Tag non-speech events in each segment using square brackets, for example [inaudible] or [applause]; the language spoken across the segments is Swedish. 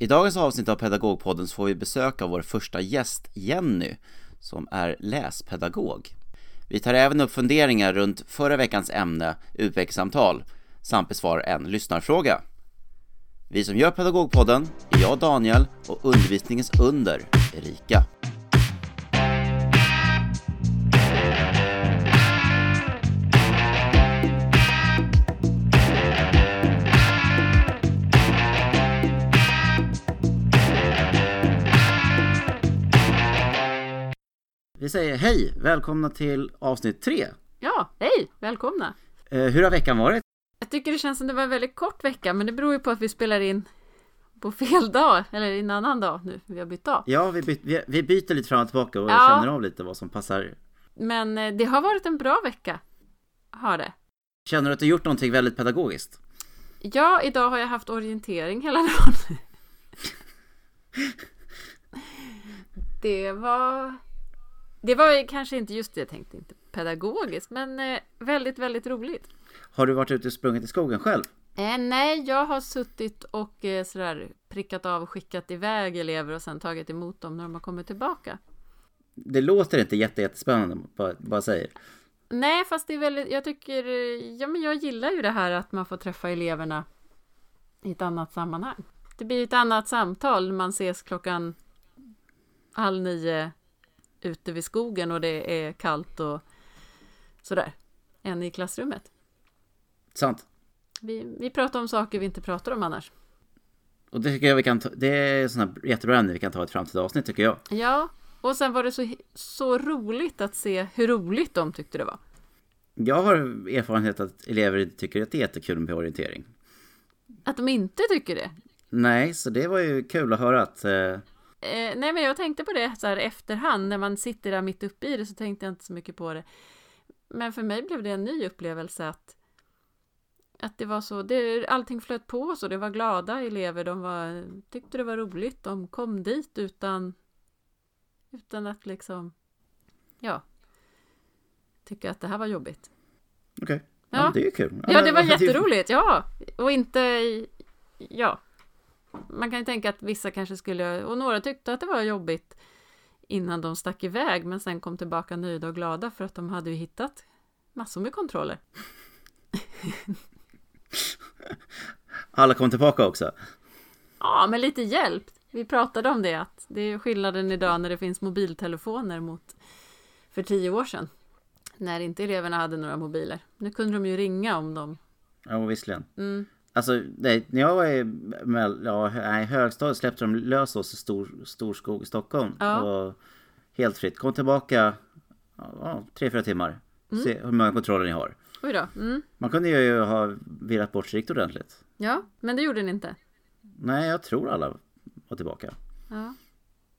I dagens avsnitt av Pedagogpodden så får vi besök av vår första gäst Jenny som är läspedagog. Vi tar även upp funderingar runt förra veckans ämne utvecklingssamtal samt besvarar en lyssnarfråga. Vi som gör Pedagogpodden är jag Daniel och undervisningens under Erika. Vi säger hej, välkomna till avsnitt tre. Ja, hej, välkomna. Eh, hur har veckan varit? Jag tycker det känns som det var en väldigt kort vecka, men det beror ju på att vi spelar in på fel dag, eller en annan dag nu, vi har bytt dag. Ja, vi, byt, vi, vi byter lite fram och tillbaka och Ja. känner av lite vad som passar. Men eh, det har varit en bra vecka, har det. Känner du att du gjort någonting väldigt pedagogiskt? Ja, idag har jag haft orientering hela dagen. [laughs] Det var... Det var kanske inte just det jag tänkte, inte pedagogiskt, men eh, väldigt, väldigt roligt. Har du varit ute och sprungit i skogen själv? Eh, nej, jag har suttit och eh, sådär prickat av och skickat iväg elever och sen tagit emot dem när de har kommit tillbaka. Det låter inte jätte, jättespännande, bara, bara säger. Nej, fast det är väldigt, jag tycker, ja men jag gillar ju det här att man får träffa eleverna i ett annat sammanhang. Det blir ett annat samtal, man ses klockan halv nio ute vid skogen och det är kallt och sådär, än i klassrummet. Sant. Vi, vi pratar om saker vi inte pratar om annars. Och det tycker jag vi kan ta, det är sådana jättebra ämne vi kan ta ett framtida avsnitt tycker jag. Ja, och sen var det så, så roligt att se hur roligt de tyckte det var. Jag har erfarenhet att elever tycker att det är jättekul med orientering. Att de inte tycker det. Nej, så det var ju kul att höra att eh, Eh, nej men jag tänkte på det så här efterhand när man sitter där mitt uppe i det så tänkte jag inte så mycket på det. Men för mig blev det en ny upplevelse att att det var så, det, allting flöt på så, det var glada elever, de var, tyckte det var roligt, de kom dit utan utan att liksom ja tycka att det här var jobbigt. okej, ja. Ja. men det är kul. Ja, det var jätteroligt, ja. Och inte, ja. Man kan ju tänka att vissa kanske skulle, och några tyckte att det var jobbigt innan de stack iväg, men sen kom tillbaka nöjda och glada för att de hade ju hittat massor med kontroller. Alla kom tillbaka också. Ja, med lite hjälp. Vi pratade om det, att det är skillnaden idag när det finns mobiltelefoner mot för tio år sedan. När inte eleverna hade några mobiler. Nu kunde de ju ringa om de... Ja, visserligen. Mm. Alltså, nej, när jag var i ja, nej, högstadiet släppte de lös oss i stor, Storskog i Stockholm. Ja. Och helt fritt. Kom tillbaka ja, tre, fyra timmar. Mm. Se hur många kontroller ni har. Oj då. Mm. Man kunde ju ha virrat bort sig riktigt ordentligt. Ja, men det gjorde ni inte. Nej, jag tror alla var tillbaka. Ja.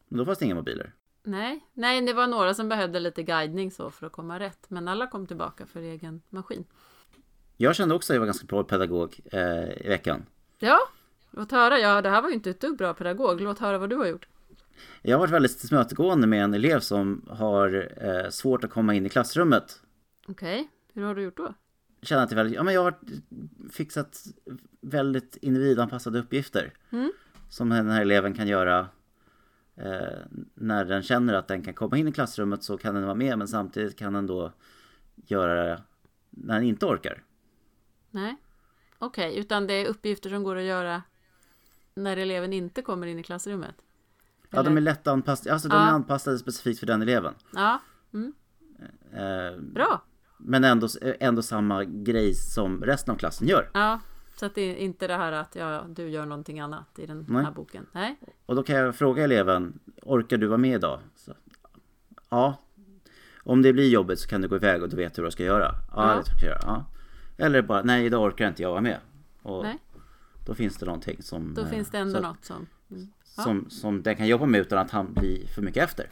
Men då fanns det inga mobiler. Nej, nej, det var några som behövde lite guidning så för att komma rätt. Men alla kom tillbaka för egen maskin. Jag kände också att jag var ganska bra pedagog eh, i veckan. Ja, låt höra. Ja, det här var ju inte ett dugg bra pedagog. Låt höra vad du har gjort. Jag har varit väldigt tillmötesgående med en elev som har eh, svårt att komma in i klassrummet. Okej, hur har du gjort då? känner att det väldigt, ja men jag har fixat väldigt individanpassade uppgifter. Mm. Som den här eleven kan göra eh, när den känner att den kan komma in i klassrummet så kan den vara med men samtidigt kan den då göra det när den inte orkar. Nej, okej, utan det är uppgifter som går att göra när eleven inte kommer in i klassrummet. Ja, de är lätt anpassade, alltså de Ja. är anpassade specifikt för den eleven. Ja, mm, Eh, bra. men ändå, ändå samma grej som resten av klassen gör. Ja, så att det är inte det här att ja, du gör någonting annat i den Nej. här boken. Nej, Och då kan jag fråga eleven, orkar du vara med idag? Så, ja. Om det blir jobbigt så kan du gå iväg och du vet hur du ska göra. Ja, Ja. det ska jag göra. Ja. Eller bara, nej idag orkar inte jag vara med. Och Nej. då finns det någonting som... då finns det ändå så, något som... Mm. Ja. som, som den kan jobba med utan att han blir för mycket efter.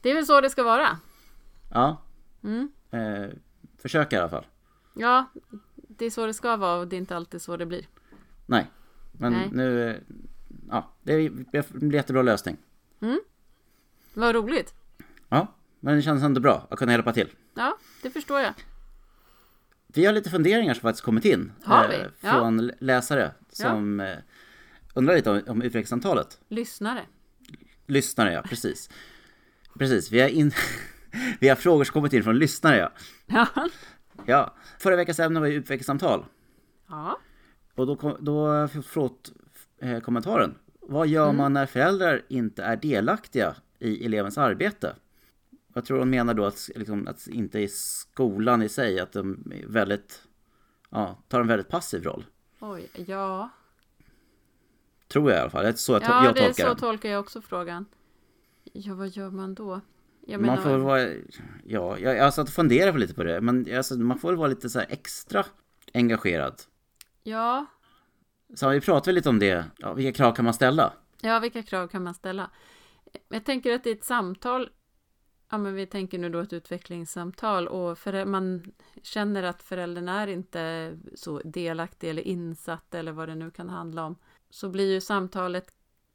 Det är väl så det ska vara. Ja. Mm. Eh, försök i alla fall. Ja, det är så det ska vara och det är inte alltid så det blir. Nej. Men Nej. nu... eh, Ja, det blir jättebra lösning. Vad roligt. Ja, men det känns ändå bra att kunna hjälpa till. Ja, det förstår jag. Vi har lite funderingar som faktiskt kommit in. Har vi? eh, Ja. Från läsare som eh, undrar lite om, om utvecklingssamtalet. Lyssnare. Lyssnare, ja, precis. Precis, vi har, in, [laughs] vi har frågor som kommit in från lyssnare, ja. Ja. ja. Förra veckans ämne var ju utvecklingssamtal. Ja. Och då, kom- då frågat eh, kommentaren. Vad gör Mm. man när föräldrar inte är delaktiga i elevens arbete? Jag tror hon menar då att, liksom, att inte i skolan i sig, att de är väldigt, ja, tar en väldigt passiv roll. Oj, ja. Tror jag i alla fall. Det är så jag, to- Ja, jag det är tolkar så tolkar jag också frågan. Ja, vad gör man då? Jag Man menar, får väl vara, ja, jag, jag satt och funderade lite på det, men alltså, man får väl vara lite så här extra engagerad. ja, Så vi pratade lite om det, ja, vilka krav kan man ställa? ja, vilka krav kan man ställa? Jag tänker att i ett samtal, ja men vi tänker nu då ett utvecklingssamtal och för man känner att föräldern är inte så delaktig eller insatt eller vad det nu kan handla om, så blir ju samtalet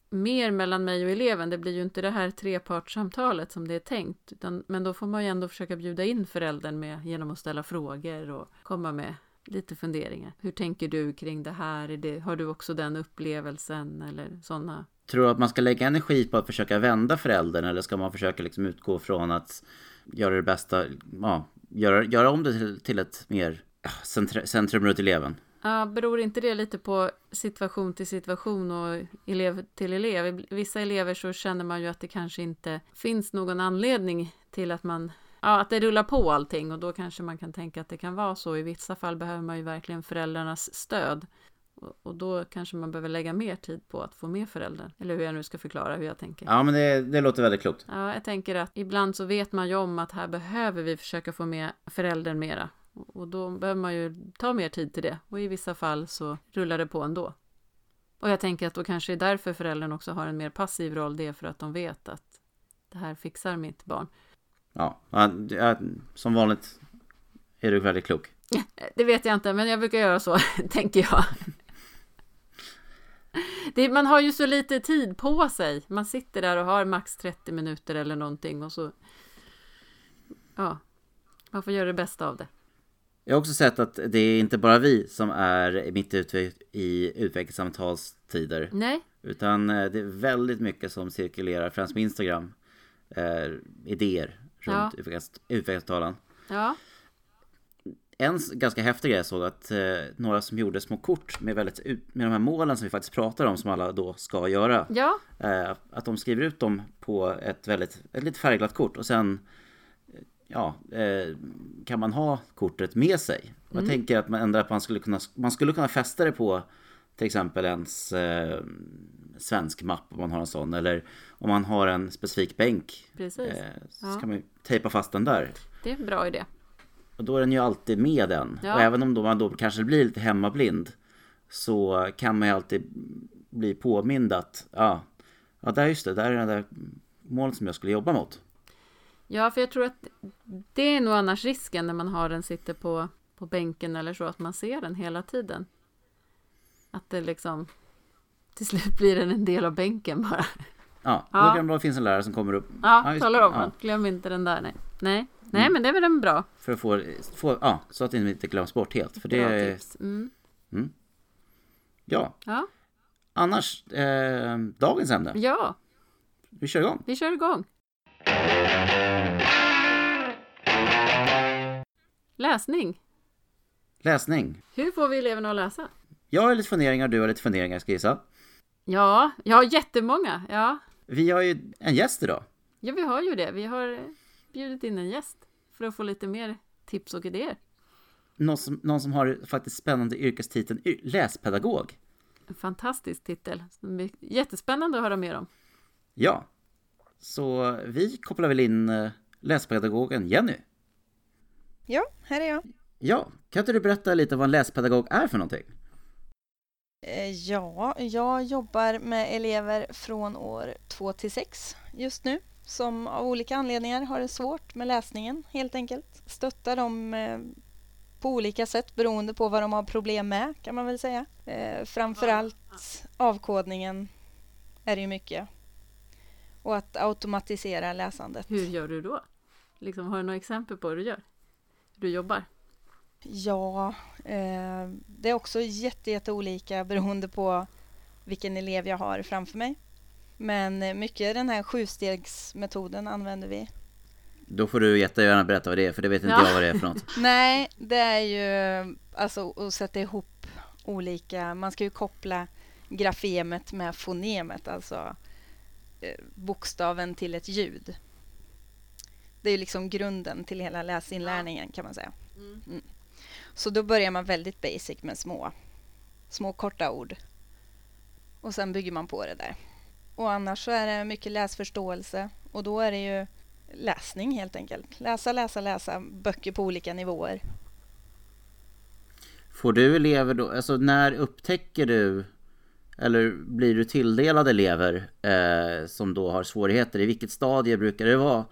mer mellan mig och eleven. Det blir ju inte det här trepartssamtalet som det är tänkt, utan, men då får man ju ändå försöka bjuda in föräldern med genom att ställa frågor och komma med lite funderingar. Hur tänker du kring det här? Är det, har du också den upplevelsen eller sådana? Tror du att man ska lägga energi på att försöka vända föräldern eller ska man försöka liksom utgå från att göra det bästa, ja, göra, göra om det till, till ett mer centra, centrum runt eleven? Ja, beror inte det lite på situation till situation och elev till elev? Vissa elever så känner man ju att det kanske inte finns någon anledning till att man Ja, att det rullar på allting och då kanske man kan tänka att det kan vara så. I vissa fall behöver man ju verkligen föräldrarnas stöd. Och, då kanske man behöver lägga mer tid på att få med föräldern. Eller hur jag nu ska förklara hur jag tänker. Ja, men det, det låter väldigt klokt. Ja, jag tänker att ibland så vet man ju om att här behöver vi försöka få med föräldern mera. Och då behöver man ju ta mer tid till det. Och i vissa fall så rullar det på ändå. Och jag tänker att då kanske det är därför föräldern också har en mer passiv roll. Det är för att de vet att det här fixar mitt barn. Ja, som vanligt är du väldigt klok. [laughs] Det vet jag inte, men jag brukar göra så, [laughs] tänker jag. Det, man har ju så lite tid på sig. Man sitter där och har max 30 minuter eller någonting och så... Ja, man får göra det bästa av det. Jag har också sett att det är inte bara vi som är mitt ute i utvecklingssamtalstider. Nej, Utan eh, det är väldigt mycket som cirkulerar, främst på Instagram. Eh, idéer Ja. runt utvecklings- utvecklingstalen. ja, En ganska häftig grej jag såg att eh, några som gjorde små kort med, väldigt, med de här målen som vi faktiskt pratar om som alla då ska göra. ja, Eh, att de skriver ut dem på ett väldigt, ett lite färgglatt kort och sen Ja, eh, kan man ha kortet med sig? Och Jag tänker att man ändå att man skulle kunna, man skulle kunna fästa det på till exempel ens eh, svensk mapp om man har en sån eller om man har en specifik bänk precis. eh, så Ja. kan man tejpa fast den där. Det är en bra idé. Och då är den ju alltid med den. Ja. Och även om då man då kanske blir lite hemmablind så kan man ju alltid bli påmind att ja, ja där just det, där är det där målet som jag skulle jobba mot. Ja, för jag tror att det är nog annars risken när man har den sitter på, på bänken eller så, att man ser den hela tiden. Att det liksom till slut blir den en del av bänken bara. Ja, Ja. då kan det bra finnas en lärare som kommer upp Ja, just- talar om ja, glöm inte den där. Nej, nej, nej Mm. men det är väl en bra, för att få, få, ja, så att det inte glöms bort helt. För det bra tips. Mm. ja. Ja, Annars, eh, dagens ämne. ja, Vi kör igång. vi kör igång. Läsning. Läsning. Hur får vi eleverna att läsa? Jag har lite funderingar, du har lite funderingar, ska jag gissa. Ja, jag har jättemånga. Ja. Vi har ju en gäst idag. ja, vi har ju det. Vi har eh, bjudit in en gäst för att få lite mer tips och idéer. Någon som, någon som har faktiskt spännande yrkestiteln läspedagog. En fantastisk titel. Jättespännande att höra mer om. Ja. Så vi kopplar väl in eh, läspedagogen Jenny. Ja, här är jag. Ja, kan inte du berätta lite vad en läspedagog är för någonting? Eh, Ja, jag jobbar med elever från år 2 till 6 just nu som av olika anledningar har det svårt med läsningen helt enkelt. Stöttar dem eh, på olika sätt beroende på vad de har problem med kan man väl säga. Eh, Framförallt avkodningen är det ju mycket. Och att automatisera läsandet. Hur gör du då? Liksom, har du några exempel på hur du gör? Hur du jobbar? Ja, det är också jätte, jätteolika beroende på vilken elev jag har framför mig. Men eh, mycket den här sjustegsmetoden använder vi. Då får du jättegärna berätta vad det är, för det vet inte Ja. jag vad det är för något. [laughs] Nej, det är ju alltså att sätta ihop olika... Man ska ju koppla grafemet med fonemet, alltså eh, bokstaven till ett ljud. Det är ju liksom grunden till hela läsinlärningen kan man säga. Mm. Så då börjar man väldigt basic med små, små korta ord. Och sen bygger man på det där. Och annars så är det mycket läsförståelse och då är det ju läsning helt enkelt. Läsa, läsa, läsa böcker på olika nivåer. Får du elever då, alltså när upptäcker du eller blir du tilldelad elever eh, som då har svårigheter? I vilket stadie brukar det vara?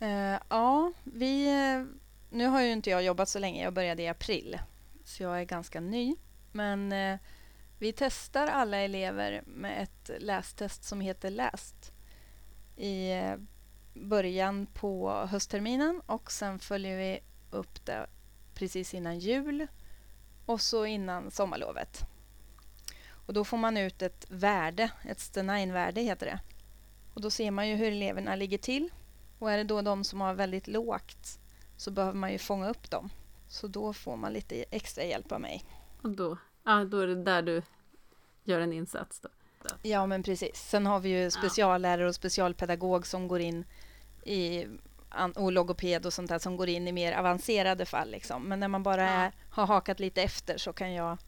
Eh, ja, vi... Nu har ju inte jag jobbat så länge. Jag började i april. Så jag är ganska ny. Men eh, vi testar alla elever med ett lästest som heter Läst i eh, början på höstterminen och sen följer vi upp det precis innan jul och så innan sommarlovet. Och då får man ut ett värde, ett Stenine-värde heter det. Och då ser man ju hur eleverna ligger till och är det då de som har väldigt lågt så behöver man ju fånga upp dem. Så då får man lite extra hjälp av mig. Och då, ja, då är det där du gör en insats då. Ja, men precis. Sen har vi ju speciallärare och specialpedagog som går in i och logoped och sånt där som går in i mer avancerade fall. Liksom. Men när man bara Ja. är, har hakat lite efter så kan jag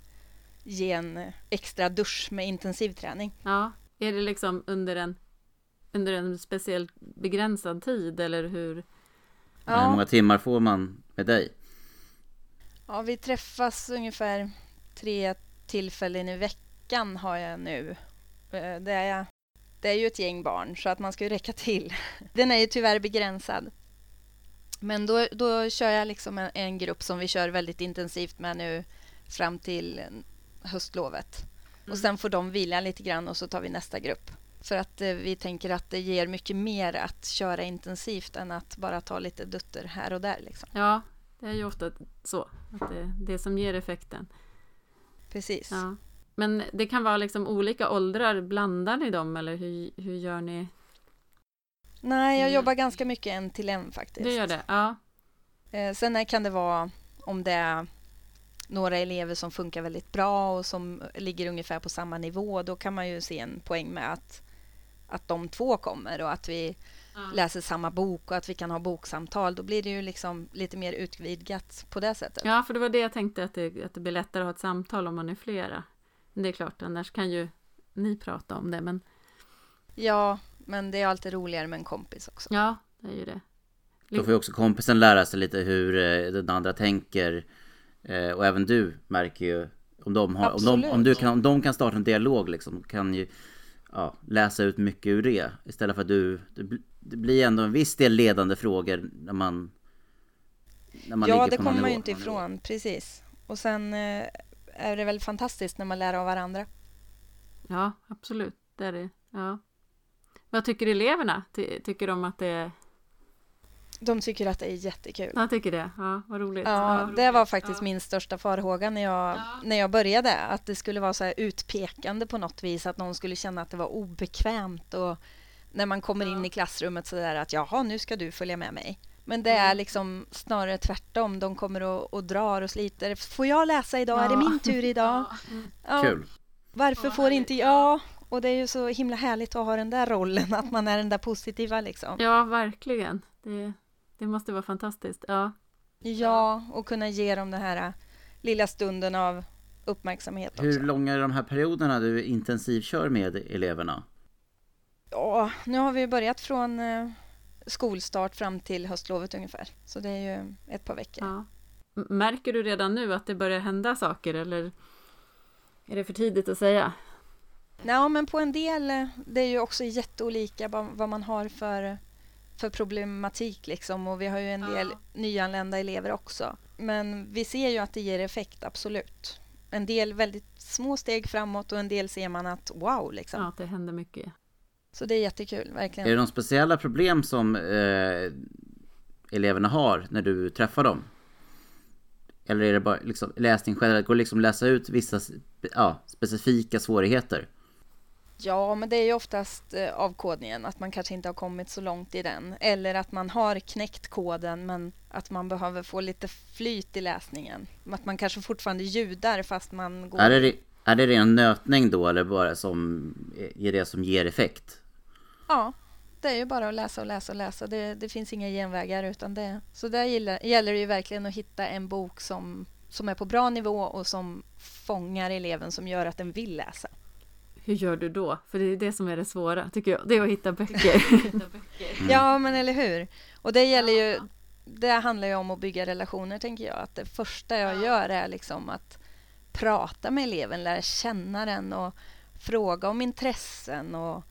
ge en extra dusch med intensivträning. Ja, är det liksom under en under en speciellt begränsad tid eller hur? Hur Ja, många timmar får man med dig? ja, vi träffas ungefär tre tillfällen i veckan har jag nu. Eh, Det är, det är ju ett gäng barn så att man ska ju räcka till. [laughs] Den är ju tyvärr begränsad. Men då, då kör jag liksom en, en grupp som vi kör väldigt intensivt med nu fram till höstlovet. Mm. Och sen får de vila lite grann och så tar vi nästa grupp. För att eh, vi tänker att det ger mycket mer att köra intensivt än att bara ta lite dutter här och där. Liksom. Ja, det är ju ofta så. Att det, det som ger effekten. Precis. Ja. Men det kan vara liksom olika åldrar. Blandar ni dem eller hur, hur gör ni? Nej, jag Mm. jobbar ganska mycket en till en faktiskt. Du gör det? Ja. Eh, sen kan det vara om det är några elever som funkar väldigt bra och som ligger ungefär på samma nivå. Då kan man ju se en poäng med att, att de två kommer och att vi läser samma bok och att vi kan ha boksamtal. Då blir det ju liksom lite mer utvidgat på det sättet. Ja, för det var det jag tänkte att det, att det blir lättare att ha ett samtal om man är flera. Men det är klart, annars kan ju ni prata om det. Men Ja, men det är alltid roligare med en kompis också. ja, det är ju det. Då får ju också kompisen lära sig lite hur eh, den andra tänker. Eh, Och även du märker ju om de, har, om, de, om, du kan, om de kan starta en dialog liksom, kan ju ja, läsa ut mycket ur det. Istället för att du, det, bli- det blir ändå en viss del ledande frågor när man, när man ja, ligger det kommer man ju inte ifrån. Precis. Och sen eh, är det väl fantastiskt när man lär av varandra. Ja, absolut. Det är det. Ja. Vad tycker eleverna? Ty, tycker de att det är... De tycker att det är jättekul. Jag tycker det. Ja, vad roligt. Ja, det var faktiskt min största farhåga när jag, när jag började. Att det skulle vara så här utpekande på något vis. Att någon skulle känna att det var obekvämt. Och när man kommer in i klassrummet så där att jaha, nu ska du följa med mig. Men det är liksom snarare tvärtom. De kommer och, och drar och sliter. Får jag läsa idag? Är det Ja. min tur idag? Ja, Kul. Varför får inte jag? Och det är ju så himla härligt att ha den där rollen. Att man är den där positiva liksom. Ja, verkligen. Det, det måste vara fantastiskt. Ja. Ja, och kunna ge dem den här äh, lilla stunden av uppmärksamhet också. Hur långa är de här perioderna du intensivkör med eleverna? Ja, nu har vi börjat från eh, skolstart fram till höstlovet ungefär. Så det är ju ett par veckor. ja. Märker du redan nu att det börjar hända saker eller är det för tidigt att säga? Nej, men på en del, eh, det är ju också jätteolika vad man har för, för problematik liksom. Och vi har ju en del nyanlända elever också. Men vi ser ju att det ger effekt, absolut. En del väldigt små steg framåt och en del ser man att wow, liksom. Ja, att det händer mycket. Så det är jättekul, Är verkligen. det några speciella problem som eh, eleverna har när du träffar dem? Eller är det bara liksom, läsning generellt? Går det liksom läsa ut vissa ja, specifika svårigheter? Ja, men det är ju oftast eh, avkodningen, att man kanske inte har kommit så långt i den. Eller att man har knäckt koden, men att man behöver få lite flyt i läsningen. Att man kanske fortfarande ljudar fast man går... Är det, är det ren nötning då, eller bara som är det som ger effekt? Ja, det är ju bara att läsa och läsa och läsa. Det, det finns inga genvägar. Utan det, så där gillar, gäller det ju verkligen att hitta en bok som, som är på bra nivå och som fångar eleven som gör att den vill läsa. Hur gör du då? För det är det som är det svåra, tycker jag. Det är att hitta böcker. [laughs] mm. Ja, men eller hur? Och det gäller ju... Det handlar ju om att bygga relationer, tänker jag. Att det första jag gör är liksom att prata med eleven, lära känna den och fråga om intressen och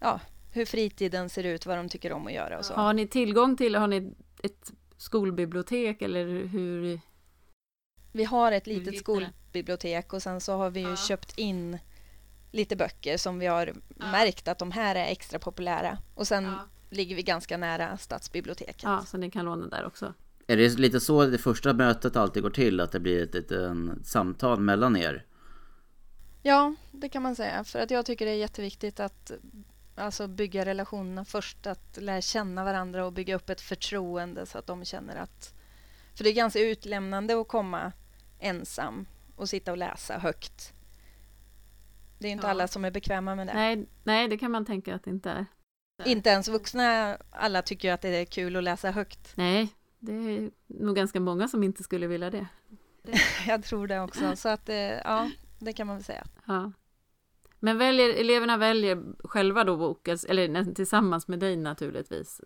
ja, hur fritiden ser ut, vad de tycker om att göra och så. Har ni tillgång till, har ni ett skolbibliotek eller hur? Vi har ett litet skolbibliotek och sen så har vi ju ja. köpt in lite böcker som vi har ja. märkt att de här är extra populära. Och sen ja. ligger vi ganska nära stadsbiblioteket. Ja, så ni kan låna där också. Är det lite så det första mötet alltid går till? Att det blir ett, ett, ett samtal mellan er? Ja, det kan man säga. För att jag tycker det är jätteviktigt att alltså bygga relationerna först. Att lära känna varandra och bygga upp ett förtroende så att de känner att... För det är ganska utlämnande att komma ensam och sitta och läsa högt det är inte ja. alla som är bekväma med det. Nej, nej, det kan man tänka att det inte är. Inte ens vuxna alla tycker att det är kul att läsa högt. Nej, det är nog ganska många som inte skulle vilja det. [laughs] Jag tror det också, så att eh, ja, det kan man väl säga. Ja. Men väljer, eleverna väljer själva då boken, eller tillsammans med dig naturligtvis?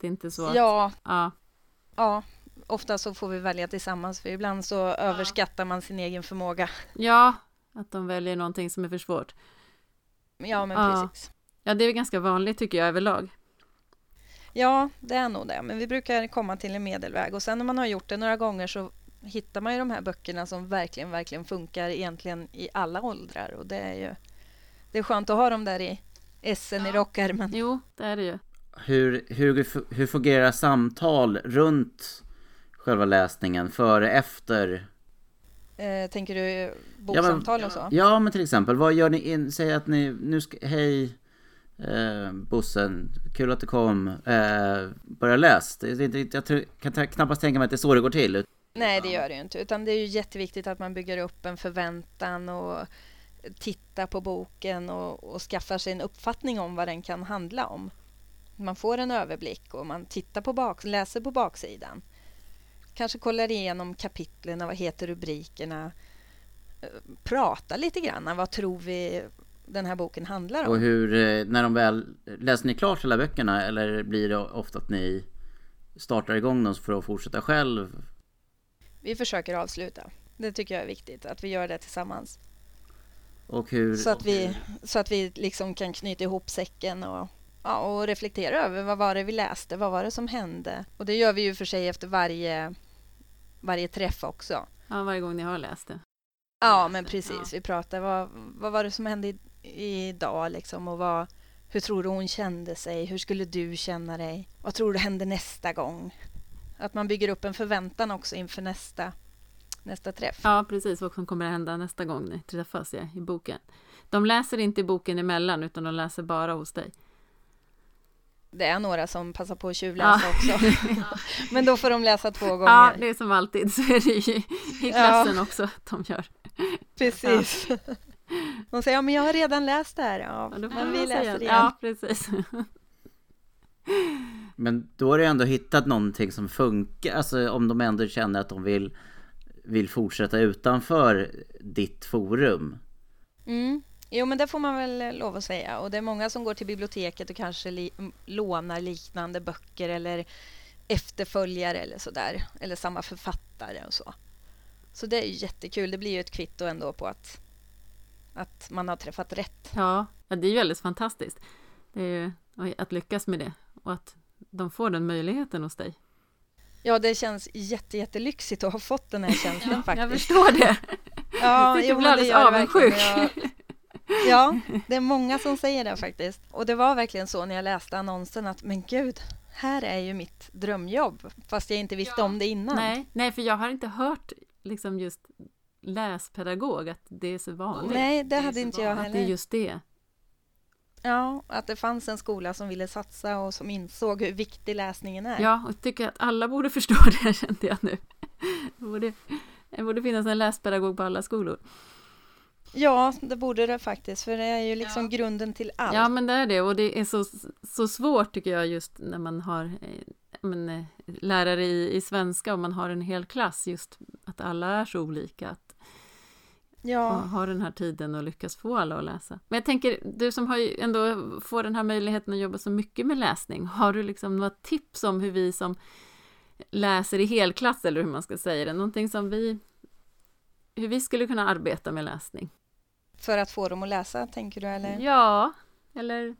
Det är inte så att, Ja. Ja. ja. Ofta så får vi välja tillsammans, för ibland så ja. överskattar man sin egen förmåga. Ja, att de väljer någonting som är för svårt. Ja, men ja. precis. Ja, det är ganska vanligt tycker jag överlag. Ja, det är nog det. Men vi brukar komma till en medelväg och sen när man har gjort det några gånger så hittar man ju de här böckerna som verkligen, verkligen funkar egentligen i alla åldrar och det är ju det är skönt att ha dem där i essen ja. i rockärmen. Jo, det är det ju. Hur, hur, hur fungerar samtal runt själva läsningen före, efter Eh, tänker du boksamtal ja, och så? Ja, men till exempel, vad gör ni in, säg att ni, nu ska, hej eh, Bossen, kul att du kom, eh, börja läs. Jag kan knappast tänka mig att det är så det går till. Nej, det gör det ju inte, utan det är ju jätteviktigt att man bygger upp en förväntan och tittar på boken och, och skaffar sig en uppfattning om vad den kan handla om. Man får en överblick och man tittar på bak, läser på baksidan kanske kollar igenom kapitlen, vad heter rubrikerna, prata lite grann. Vad tror vi den här boken handlar om? Och hur, eh, när de väl, läser ni klart hela böckerna eller blir det ofta att ni startar igång dem för att fortsätta själv? Vi försöker avsluta. Det tycker jag är viktigt, att vi gör det tillsammans. Och hur? Så att vi, så att vi liksom kan knyta ihop säcken och, ja, och reflektera över vad var det vi läste, vad var det som hände? Och det gör vi ju för sig efter varje varje träff också. Ja, varje gång ni har läst det. Ja, men precis. Ja. Vi pratar vad, vad var det som hände idag liksom och vad, hur tror du hon kände sig? Hur skulle du känna dig? Vad tror du händer nästa gång? Att man bygger upp en förväntan också inför nästa, nästa träff. Ja, precis. Vad som kommer att hända nästa gång ni träffas ja, i boken. De läser inte i boken emellan, utan de läser bara hos dig det är några som passar på att tjuvläsa ja. också. [laughs] Men då får de läsa två gånger. Ja, det är som alltid så är det ju i klassen ja. också att de gör. [laughs] Precis. Ja. De säger, ja men jag har redan läst det här. Ja, ja men vi läser igen. Ja, precis. [laughs] Men då har du ändå hittat någonting som funkar, alltså om de ändå känner att de vill, vill fortsätta utanför ditt forum. Mm. Jo, men det får man väl lov att säga. Och det är många som går till biblioteket och kanske li lånar liknande böcker eller efterföljare eller så där. Eller samma författare och så. Så det är jättekul. Det blir ju ett kvitto ändå på att, att man har träffat rätt. Ja, det är ju alldeles fantastiskt. Det är ju att lyckas med det och att de får den möjligheten hos dig. Ja, det känns jätte, jättelyxigt att ha fått den här känslan [laughs] ja, faktiskt. Jag förstår det. [laughs] Ja, jag blir alldeles avundsjuk. Ja, det är många som säger det faktiskt. Och det var verkligen så när jag läste annonsen att men gud, här är ju mitt drömjobb. Fast jag inte visste ja. om det innan. Nej, nej, för jag har inte hört liksom just läspedagog, att det är så vanligt. Nej, det hade inte jag att det är heller. just det. Ja, att det fanns en skola som ville satsa och som insåg hur viktig läsningen är. Ja, och jag tycker att alla borde [laughs] förstå det, kände jag nu. Det borde, det borde finnas en läspedagog på alla skolor. Ja, det borde det faktiskt, för det är ju liksom grunden till allt. Ja, men det är det, och det är så, så svårt tycker jag just när man har eh, men, eh, lärare i, i svenska och man har en hel klass, just att alla är så olika. Att ja. och ha den här tiden och lyckas få alla att läsa. Men jag tänker, du som har ju ändå får den här möjligheten att jobba så mycket med läsning, har du liksom några tips om hur vi som läser i helklass, eller hur man ska säga det, någonting som vi hur vi skulle kunna arbeta med läsning? För att få dem att läsa, tänker du? Eller? Ja, eller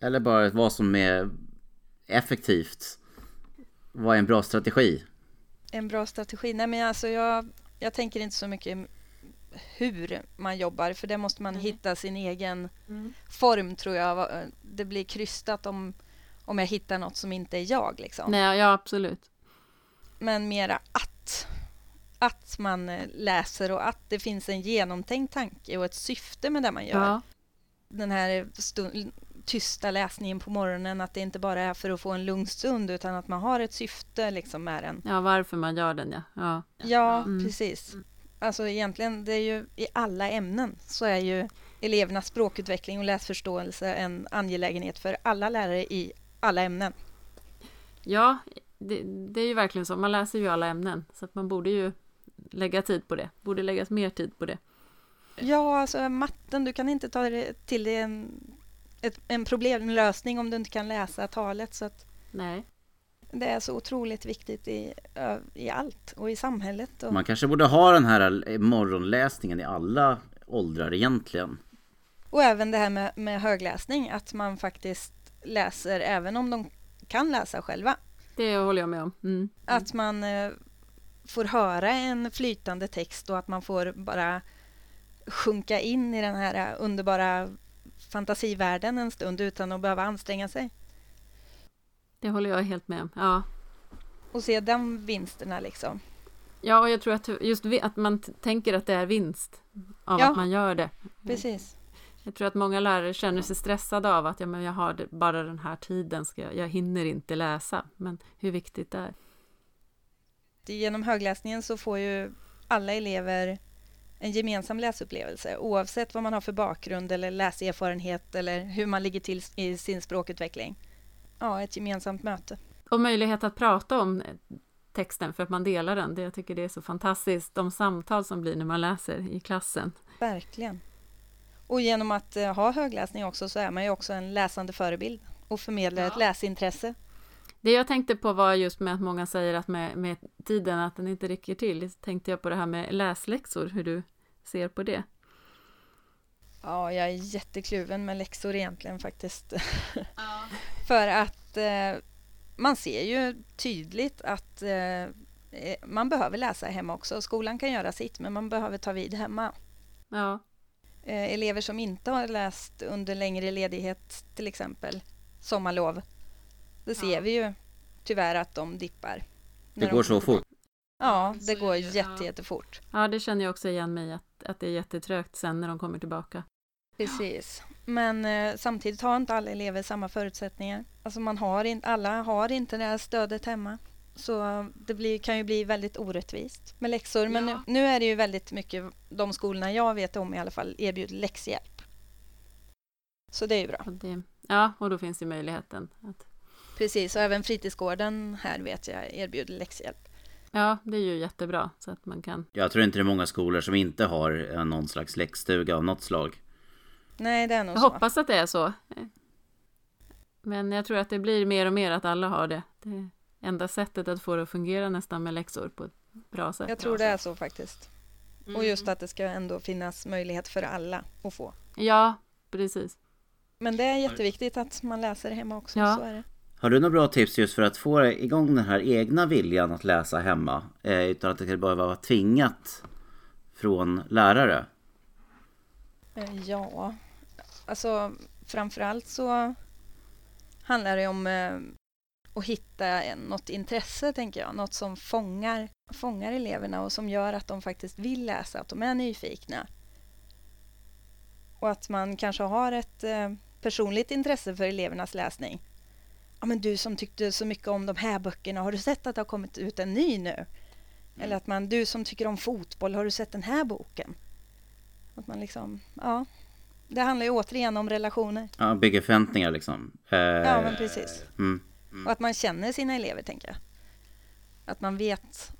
Eller bara vad som är effektivt. Vad är en bra strategi? En bra strategi? Nej, men alltså jag, jag tänker inte så mycket hur man jobbar, för det måste man Nej. hitta sin egen form, tror jag. Det blir krystat om, om jag hittar något som inte är jag. Liksom. nej, ja absolut. Men mera att. Att man eh, läser och att det finns en genomtänkt tanke och ett syfte med det man gör. Ja, Den här stund, tysta läsningen på morgonen, att det inte bara är för att få en lugn stund utan att man har ett syfte liksom med den. ja, varför man gör den ja. ja. Ja, Mm. precis. Alltså egentligen, det är ju i alla ämnen så är ju elevernas språkutveckling och läsförståelse en angelägenhet för alla lärare i alla ämnen. Ja, det, det är ju verkligen så. Man läser ju alla ämnen, så att man borde ju lägga tid på det. Borde läggas mer tid på det. Ja, alltså matten, du kan inte ta till det en, ett, en problemlösning om du inte kan läsa talet. Så att Nej. det är så otroligt viktigt i, i allt och i samhället. Och, Man kanske borde ha den här morgonläsningen i alla åldrar egentligen. och även det här med, med högläsning, att man faktiskt läser även om de kan läsa själva. Det håller jag med om. Mm. Att man eh, får höra en flytande text och att man får bara sjunka in i den här eh, underbara fantasivärlden en stund utan att behöva anstränga sig. Det håller jag helt med om. Ja. Och se de vinsterna liksom. ja, och jag tror att just att man tänker att det är vinst av Ja. att man gör det. Precis. Jag tror att många lärare känner sig stressade av att ja, men jag har bara den här tiden, ska jag, jag hinner inte läsa. Men hur viktigt det är. Genom högläsningen så får ju alla elever en gemensam läsupplevelse oavsett vad man har för bakgrund eller läserfarenhet eller hur man ligger till i sin språkutveckling. Ja, ett gemensamt möte. Och möjlighet att prata om texten för att man delar den. Det, jag tycker det är så fantastiskt. De samtal som blir när man läser i klassen. Verkligen. Och genom att eh, ha högläsning också så är man ju också en läsande förebild och förmedlar ett läsintresse. Det jag tänkte på var just med att många säger att med, med tiden att den inte räcker till. Tänkte jag på det här med läsläxor, hur du ser på det. Ja, jag är jättekluven med läxor egentligen faktiskt. [laughs] För att eh, man ser ju tydligt att eh, eh, man behöver läsa hemma också. Skolan kan göra sitt, men man behöver ta vid hemma. Ja, Eh, elever som inte har läst under längre ledighet, till exempel sommarlov, det ser Ja. vi ju tyvärr att de dippar. Det När de går så fort. Ja, det går det ju, ja. jätte, jättefort. ja det känner jag också igen mig i, att, att det är jättetrögt sen när de kommer tillbaka. Precis. Men eh, samtidigt har inte alla elever samma förutsättningar. Alltså man har in, alla har inte det här stödet hemma. Så det blir, kan ju bli väldigt orättvist med läxor. Men Ja. nu, nu är det ju väldigt mycket, de skolorna jag vet om i alla fall, erbjuder läxhjälp. Så det är ju bra. Och det, ja, och då finns ju möjligheten. Att, Precis, och även fritidsgården här vet jag erbjuder läxhjälp. Ja, det är ju jättebra så att man kan. Jag tror inte det är många skolor som inte har eh, någon slags läxstuga av något slag. Nej, det är nog Jag så. hoppas att det är så. Men jag tror att det blir mer och mer att alla har det. Det är enda sättet att få det att fungera nästan med läxor på ett bra sätt. Jag tror det är så faktiskt. Mm. Och just att det ska ändå finnas möjlighet för alla att få. Ja, precis. Men det är jätteviktigt att man läser hemma också. Ja. Så är det. Har du några bra tips just för att få igång den här egna viljan att läsa hemma? Eh, utan att det ska bara vara tvingat från lärare? Eh, ja, alltså framförallt så handlar det om eh, att hitta något intresse, tänker jag. Något som fångar. fångar eleverna och som gör att de faktiskt vill läsa, att de är nyfikna. Och att man kanske har ett eh, personligt intresse för elevernas läsning. Ja, men du som tyckte så mycket om de här böckerna, har du sett att det har kommit ut en ny nu? Mm. Eller att man, du som tycker om fotboll, har du sett den här boken? Att man liksom, ja. Det handlar ju återigen om relationer. Ja, bygger förväntningar liksom. Eh, ja, men precis. Mm, mm. Och att man känner sina elever, tänker jag. Att man vet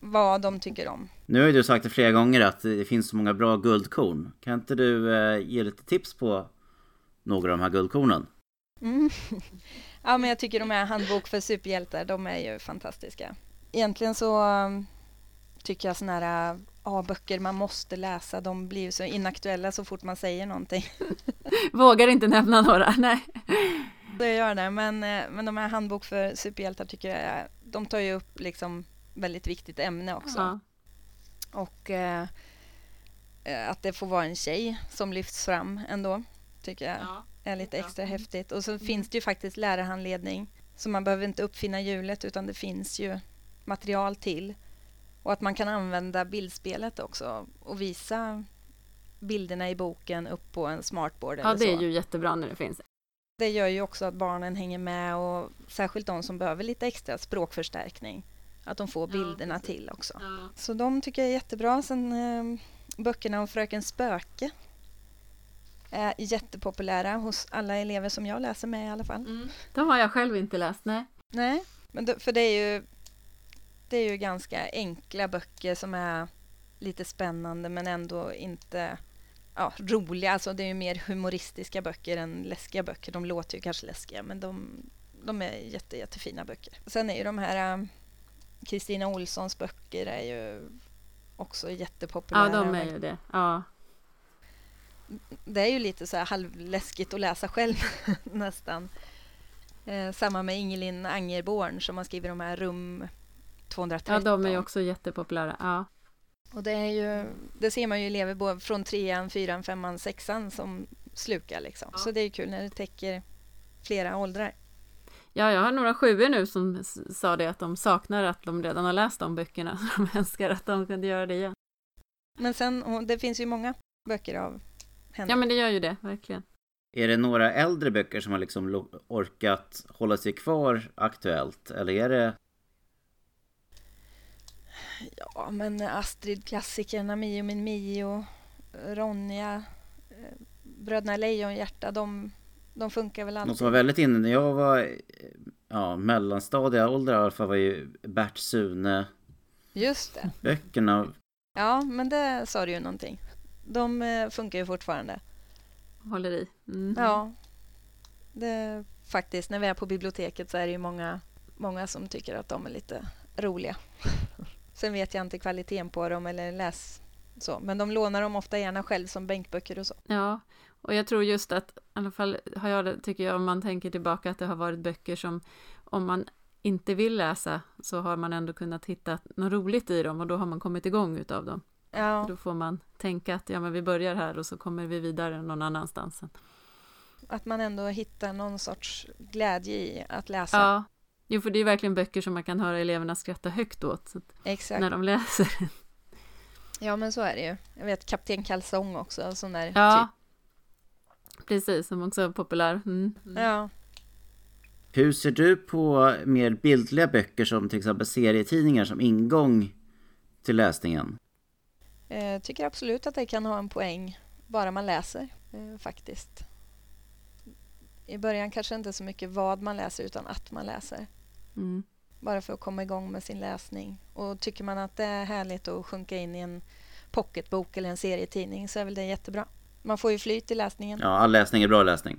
vad de tycker om. Nu har ju du sagt det flera gånger att det finns så många bra guldkorn. Kan inte du eh, ge lite tips på några av de här guldkornen? Mm. [laughs] Ja, men jag tycker de här Handbok för superhjältar, de är ju fantastiska. Egentligen så um, tycker jag såna här A-böcker man måste läsa, de blir ju så inaktuella så fort man säger någonting. [laughs] Vågar inte nämna några, nej. Det gör det, men, eh, men de här Handbok för superhjältar tycker jag, de tar ju upp liksom väldigt viktigt ämne också. Ja. Och eh, att det får vara en tjej som lyfts fram ändå, tycker jag. Ja är lite extra häftigt. Och så mm. finns det ju faktiskt lärarhandledning. Så man behöver inte uppfinna hjulet utan det finns ju material till. Och att man kan använda bildspelet också och visa bilderna i boken upp på en smartboard. Ja, det är ju jättebra när det finns. Det gör ju också att barnen hänger med och särskilt de som behöver lite extra språkförstärkning. Att de får bilderna ja, till också. Ja. Så de tycker jag är jättebra. Sen eh, böckerna om Fröken Spöke är jättepopulära hos alla elever som jag läser med i alla fall. Mm. De har jag själv inte läst, nej. Nej, men då, för det är ju det är ju ganska enkla böcker som är lite spännande men ändå inte ja, roliga. Alltså det är ju mer humoristiska böcker än läskiga böcker. De låter ju kanske läskiga men de, de är jätte, jättefina böcker. Sen är ju de här Kristina Olssons böcker är ju också jättepopulära. Ja, de är ju det. Ja det är ju lite så här halvläskigt att läsa själv [laughs] nästan. Eh, samma med Ingelin Angerborn som har skrivit de här Rum 213. Ja, de är ju också jättepopulära. Ja. Och det, är ju, det ser man ju elever både från trean, fyran, femman, sexan som slukar. Liksom. Ja. Så det är kul när det täcker flera åldrar. Ja, jag har några sjuor nu som sa det att de saknar att de redan har läst de böckerna. Så [laughs] de önskar att de kunde göra det igen. Men sen, det finns ju många böcker av henne. Ja, men det gör ju det, verkligen. Är det några äldre böcker som har liksom orkat hålla sig kvar aktuellt? Eller är det... Ja, men Astrid-klassikerna, Mio min Mio, Ronja, eh, Bröderna Lejonhjärta, de, de funkar väl alltid. Något som var väldigt inne när jag var ja, mellanstadieålder i alla fall var ju Bert Sune. Just det. Böckerna. Ja, men det sa du ju någonting. De eh, funkar ju fortfarande. Håller i. Mm. Ja. Det, faktiskt, när vi är på biblioteket så är det ju många, många som tycker att de är lite roliga. [laughs] Sen vet jag inte kvaliteten på dem eller läs så, men de lånar dem ofta gärna själv som bänkböcker och så. Ja, och jag tror just att, i alla fall har jag tycker jag, om man tänker tillbaka, att det har varit böcker som, om man inte vill läsa, så har man ändå kunnat hitta något roligt i dem och då har man kommit igång utav dem. Ja. Då får man tänka att ja, men vi börjar här och så kommer vi vidare någon annanstans. Att man ändå hittar någon sorts glädje i att läsa. Ja, jo, för det är verkligen böcker som man kan höra eleverna skratta högt åt Exakt. när de läser. Ja, men så är det ju. Jag vet Kapten Kalsong också, sån där Ja, typ. precis, som också är populär. Mm. Mm. Ja. Hur ser du på mer bildliga böcker som till exempel serietidningar som ingång till läsningen? Jag eh, tycker absolut att det kan ha en poäng, bara man läser eh, faktiskt. I början kanske inte så mycket vad man läser, utan att man läser. Mm. Bara för att komma igång med sin läsning. Och Tycker man att det är härligt att sjunka in i en pocketbok eller en serietidning så är väl det jättebra. Man får ju flyt i läsningen. Ja, all läsning är bra läsning.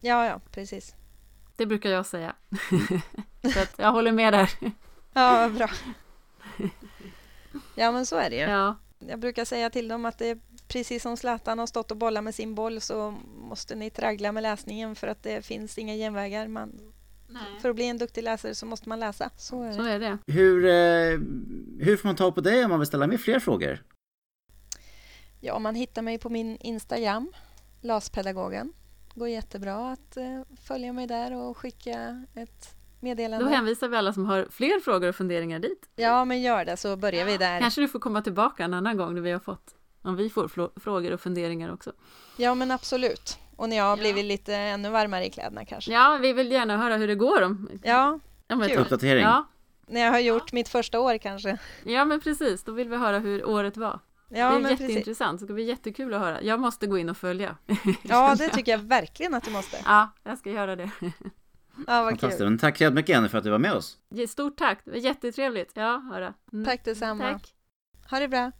Ja, ja, precis. Det brukar jag säga. [laughs] så att jag håller med där. ja, bra. Ja, men så är det ju. Ja. Jag brukar säga till dem att det är precis som Zlatan har stått och bollat med sin boll så måste ni traggla med läsningen för att det finns inga genvägar. Man, för att bli en duktig läsare så måste man läsa. Så är, så är det. Hur, eh, hur får man ta på dig om man vill ställa med fler frågor? Ja, man hittar mig på min Instagram, LAS-pedagogen. går jättebra att eh, följa mig där och skicka ett meddelande. Då hänvisar vi alla som har fler frågor och funderingar dit. Ja, men gör det så börjar vi där. Kanske du får komma tillbaka en annan gång när vi har fått, om vi får frågor och funderingar också. Ja, men absolut. Och när jag har blivit lite ännu varmare i kläderna kanske. Ja, vi vill gärna höra hur det går om, Ja, om Kul. Uppdatering. Ja, när jag har gjort mitt första år kanske. ja, men precis. Då vill vi höra hur året var. Ja, det är men precis. jätteintressant. Det ska bli jättekul att höra. Jag måste gå in och följa. Ja, det [laughs] tycker jag verkligen att du måste. Ja, jag ska göra det. [laughs] Ja, vad Fantastiskt. kul. Men tack så jättemycket Jenny för att du var med oss. Stort tack. Det var jättetrevligt. Ja, höra. Mm. Tack detsamma. Tack. Ha det bra.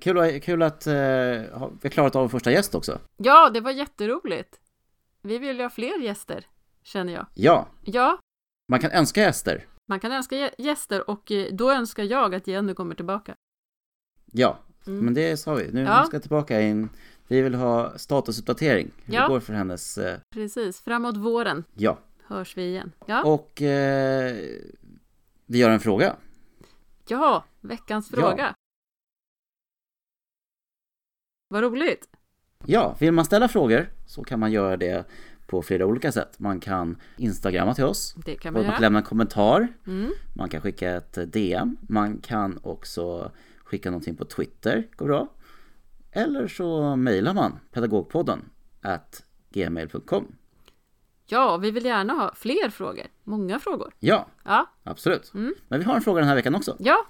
Kul, kul att eh, vi har klarat av första gäst också. Ja, det var jätteroligt. Vi vill ju ha fler gäster, känner jag. Ja, Ja, man kan önska gäster. man kan önska gä- gäster och eh, då önskar jag att Jenny kommer tillbaka. Ja, Mm. men det sa vi. Nu Ja. ska jag tillbaka in. Vi vill ha statusuppdatering. Hur Ja. det går för hennes... Eh, Precis, framåt våren ja. hörs vi igen. Ja, Och eh, vi gör en fråga. ja veckans Ja. fråga. Vad roligt. Ja, vill man ställa frågor så kan man göra det på flera olika sätt. Man kan instagramma till oss. Det kan man man kan lämna en kommentar. Mm. Man kan skicka ett DM. Man kan också skicka någonting på Twitter. Går bra. Eller så mejlar man pedagogpodden at gmail.com. Ja, vi vill gärna ha fler frågor. Många frågor. Ja, Ja, absolut. Mm. Men vi har en fråga den här veckan också. ja.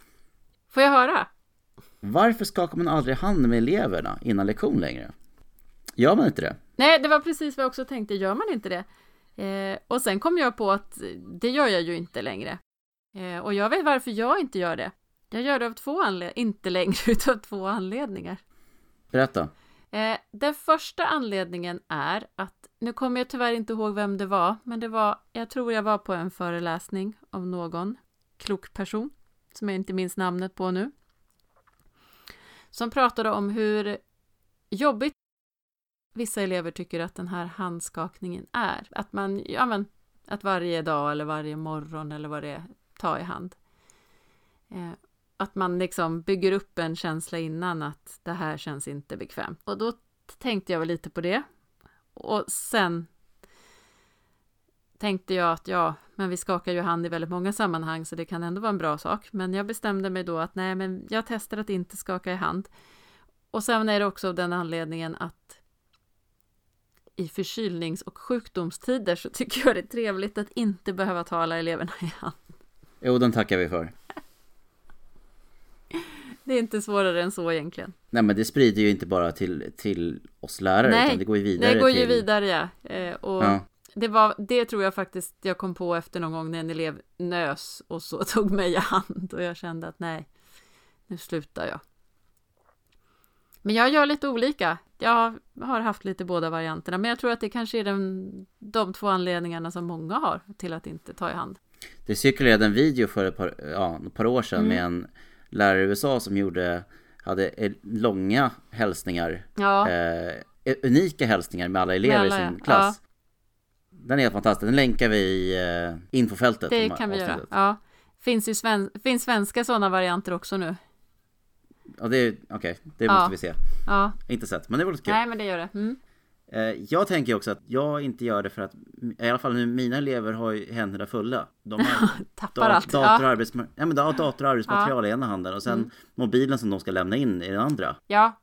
Får jag höra? Varför skakar man aldrig hand med eleverna innan lektion längre? Gör man inte det? Nej, det var precis vad jag också tänkte. Gör man inte det? Eh, och sen kom jag på att det gör jag ju inte längre. Eh, och jag vet varför jag inte gör det. Jag gör det av två anledningar. Inte längre, [laughs] utav två anledningar. Berätta. Eh, den första anledningen är att, nu kommer jag tyvärr inte ihåg vem det var, men det var, jag tror jag var på en föreläsning av någon klok person, som jag inte minns namnet på nu, som pratade om hur jobbigt vissa elever tycker att den här handskakningen är. Att man, ja men, att varje dag eller varje morgon eller vad det är, ta i hand. Eh, att man liksom bygger upp en känsla innan att det här känns inte bekvämt. Och då tänkte jag väl lite på det. Och sen tänkte jag att ja, men vi skakar ju hand i väldigt många sammanhang så det kan ändå vara en bra sak. Men jag bestämde mig då att nej, men jag testar att inte skaka i hand. Och sen är det också av den anledningen att i förkylnings och sjukdomstider så tycker jag det är trevligt att inte behöva ta alla eleverna i hand. Jo, den tackar vi för. [laughs] Det är inte svårare än så egentligen. Nej, men det sprider ju inte bara till, till oss lärare, Nej, utan det går ju vidare Det går ju till... vidare ja. Eh, och Ja. det, var, det tror jag faktiskt jag kom på efter någon gång när en elev nös och så [laughs] tog mig i hand och jag kände att nej, nu slutar jag. Men jag gör lite olika. Jag har haft lite båda varianterna, men jag tror att det kanske är den, de två anledningarna som många har till att inte ta i hand. Det cirkulerade en video för ett par, ja, ett par år sedan Mm. med en lärare i USA som gjorde, hade eh, långa hälsningar, Ja, eh, unika hälsningar med alla elever alla, i sin ja. klass. Den är helt fantastisk, den länkar vi i eh, infofältet. det kan vi göra. Ja. Finns ju sven, finns svenska sådana varianter också nu. Ja, det är, okej, det Ja. måste vi se. Ja, Inte sett, men det vore kul. nej men det gör det. Mm. Eh, Jag tänker också att jag inte gör det för att, i alla fall nu, mina elever har ju händerna fulla. De har [laughs] Tappar da- allt. dator, och Ja. arbetsma- ja, men dator och arbetsmaterial i ena handen och sen Mm. mobilen som de ska lämna in i den andra. ja,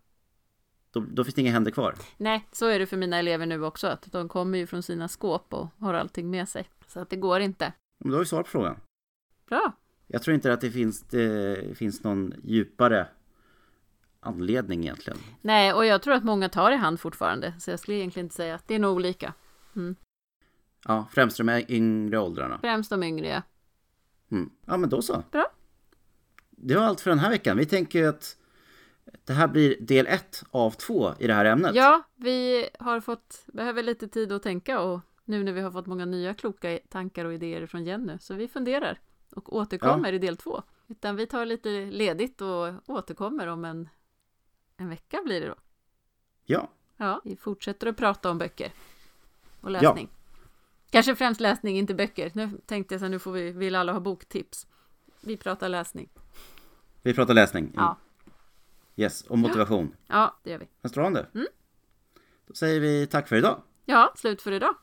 Då, då finns det inga händer kvar. Nej, så är det för mina elever nu också, att de kommer ju från sina skåp och har allting med sig. Så att det går inte. Men då har vi svar på frågan. Bra! Jag tror inte att det finns, det finns någon djupare anledning egentligen. Nej, och jag tror att många tar i hand fortfarande, så jag skulle egentligen inte säga att det är nog olika. Ja, främst de yngre åldrarna. Främst de yngre, ja. Mm. Ja, men då så. Bra. Det var allt för den här veckan. Vi tänker att det här blir del ett av två i det här ämnet. Ja, vi har fått, behöver lite tid att tänka och nu när vi har fått många nya kloka tankar och idéer från Jenny, så vi funderar och återkommer i del två. Utan vi tar lite ledigt och återkommer om en, en vecka blir det då. Ja, Ja, vi fortsätter att prata om böcker och läsning. Kanske främst läsning, inte böcker. Nu tänkte jag så här, nu får vi, vill alla ha boktips. Vi pratar läsning. vi pratar läsning. Ja, Yes, och motivation. ja det gör vi. Men strålande. Mm. Då säger vi tack för idag. Ja, slut för idag.